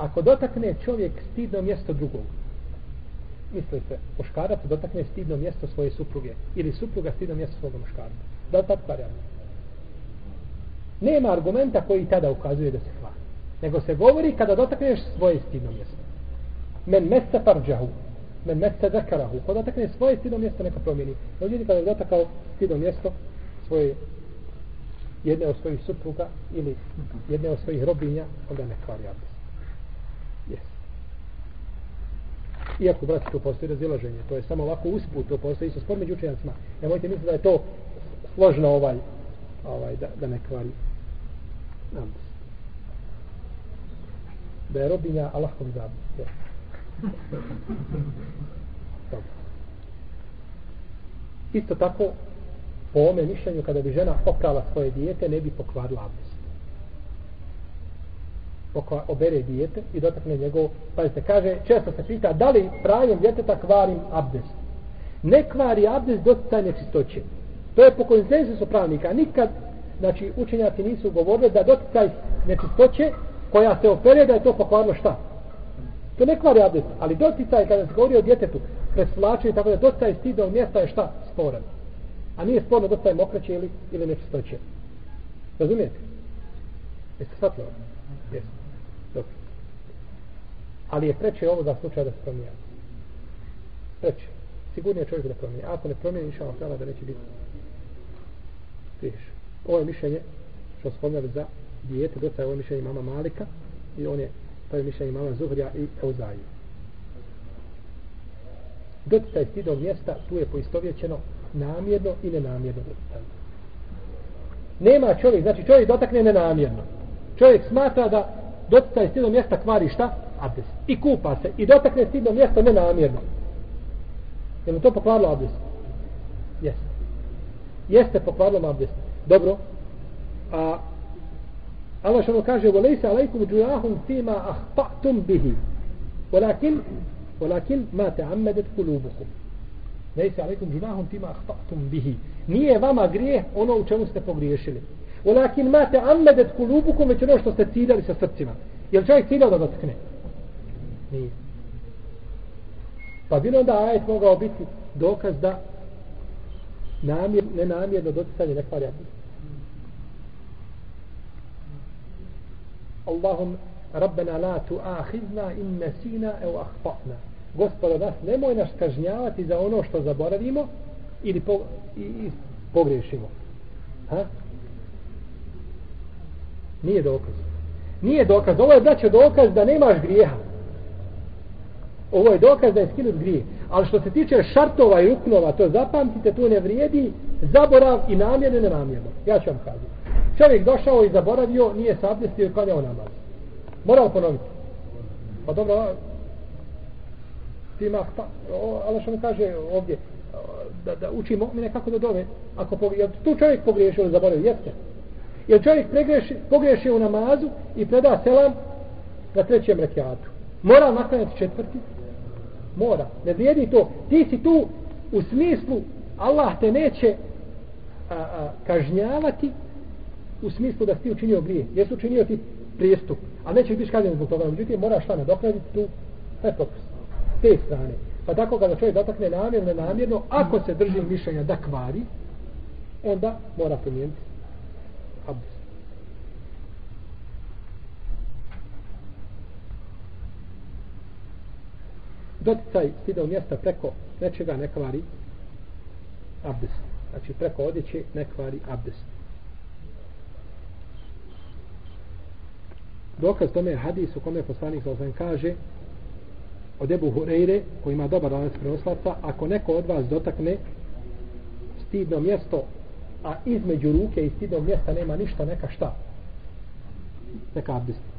ako dotakne čovjek stidno mjesto drugog, mislite, muškarac dotakne stidno mjesto svoje supruge ili supruga stidno mjesto svoga muškarca. Da li tako varijamo? Nema argumenta koji tada ukazuje da se hvali. Nego se govori kada dotakneš svoje stidno mjesto. Men mesta farđahu. Men mesta zakarahu. Kada dotakne svoje stidno mjesto neka promijeni. Ovdje kada je dotakao stidno mjesto svoje jedne od svojih supruga ili jedne od svojih robinja, onda ne kvari abdest. Yes. Iako, braći, tu postoji razilaženje. To je samo ovako usput, to postoji isto spor među učenjacima. Nemojte misliti da je to složno ovaj, ovaj da, da ne kvari abdest. Da je robinja Allahom zabu. Yes. Isto tako, po ome mišljenju, kada bi žena oprala svoje dijete, ne bi pokvarila abdest. Pokva, obere dijete i dotakne njegov, pa se kaže, često se pita, da li pranjem djeteta kvarim abdest? Ne kvari abdest doticaj nečistoće. To je po konsensusu pravnika. Nikad, znači, učenjaci nisu govorili da doticaj nečistoće koja se opere, da je to pokvarno šta? To ne kvari abdest, ali doticaj kada se govori o djetetu, presvlačenje, tako da doticaj stidnog mjesta je šta? Sporan. A nije sporno doticaj mokraće ili, ili nečistoće. Razumijete? Jeste shvatili ovo? Dobro. Ali je preče ovo za slučaj da se promijeni. Preče. Sigurnije čovjek da promijeni. Ako ne promijeni, inša Allah da neće biti. Vidiš. Ovo je mišljenje što spomnjali za dijete, dosta je ovo mišljenje mama Malika i on je, to je mišljenje mama Zuhrija i Euzaju. Doticaj stidnog mjesta, tu je poistovjećeno namjerno i nenamjerno doticaj. Nema čovjek, znači čovjek dotakne nenamjerno Čovjek smatra da doticaj stidnog mjesta kvari šta? Abdes. I kupa se. I dotakne stidnog mjesta nenamjerno. Je li to pokvarilo abdes? Jeste. Jeste pokvarilo abdes. Dobro. A Allah što kaže وَلَيْسَ عَلَيْكُمْ جُنَاهُمْ فِي مَا أَخْطَأْتُمْ بِهِ وَلَكِنْ وَلَكِنْ مَا تَعَمَّدَتْ قُلُوبُكُمْ Lejse alaikum džunahum tima ahtatum bihi. Nije vama grijeh ono u čemu ste pogriješili. Olakin mate ammedet kulubukum već ono što ste ciljali sa srcima. Je li čovjek ciljao da dotkne? Nije. Pa bi onda ajet mogao biti dokaz da namjer, nenamjerno doticanje ne kvari Allahum rabbena la tu'ahidna in nesina ev ahpa'na. gospodo nas nemoj nas kažnjavati za ono što zaboravimo ili po, i, i pogrešimo ha? Nije dokaz. Nije dokaz, ovo je znači dokaz da nemaš grijeha. Ovo je dokaz da je skinut grije ali što se tiče šartova i ruknova to zapamtite, tu ne vrijedi zaborav i namjerno i nenamjerno ja ću vam kazati. Čovjek došao i zaboravio nije sabdestio i klanjao namaz. Morao ponoviti. Pa dobro, fima pa Allah što mi kaže ovdje da, da uči mu'mine kako da dove. Ako pogriješ, tu čovjek pogriješio ili zaboravio, jeste jer čovjek pregreši, pogreši u namazu i preda selam na trećem rekiatu. Mora naklanjati četvrti? Mora, ne vrijedi to. Ti si tu u smislu Allah te neće a, a, kažnjavati u smislu da si ti učinio grije Jesu učinio ti prijestup a neće biti kažnjen zbog toga. Međutim moraš šta nadoknaditi tu? Sve S te strane. Pa tako kada čovjek dotakne namjerno, namjerno, ako se drži mišljenja da kvari, onda mora promijeniti abdest. Doticaj stidao mjesta preko nečega ne kvari abdest. Znači preko odjeće ne kvari abdest. Dokaz tome je hadis u kome poslanik sa kaže od Ebu Hureyre, koji ima dobar lanac prenoslaca, ako neko od vas dotakne stidno mjesto, a između ruke i stidnog mjesta nema ništa, neka šta? Neka abdest.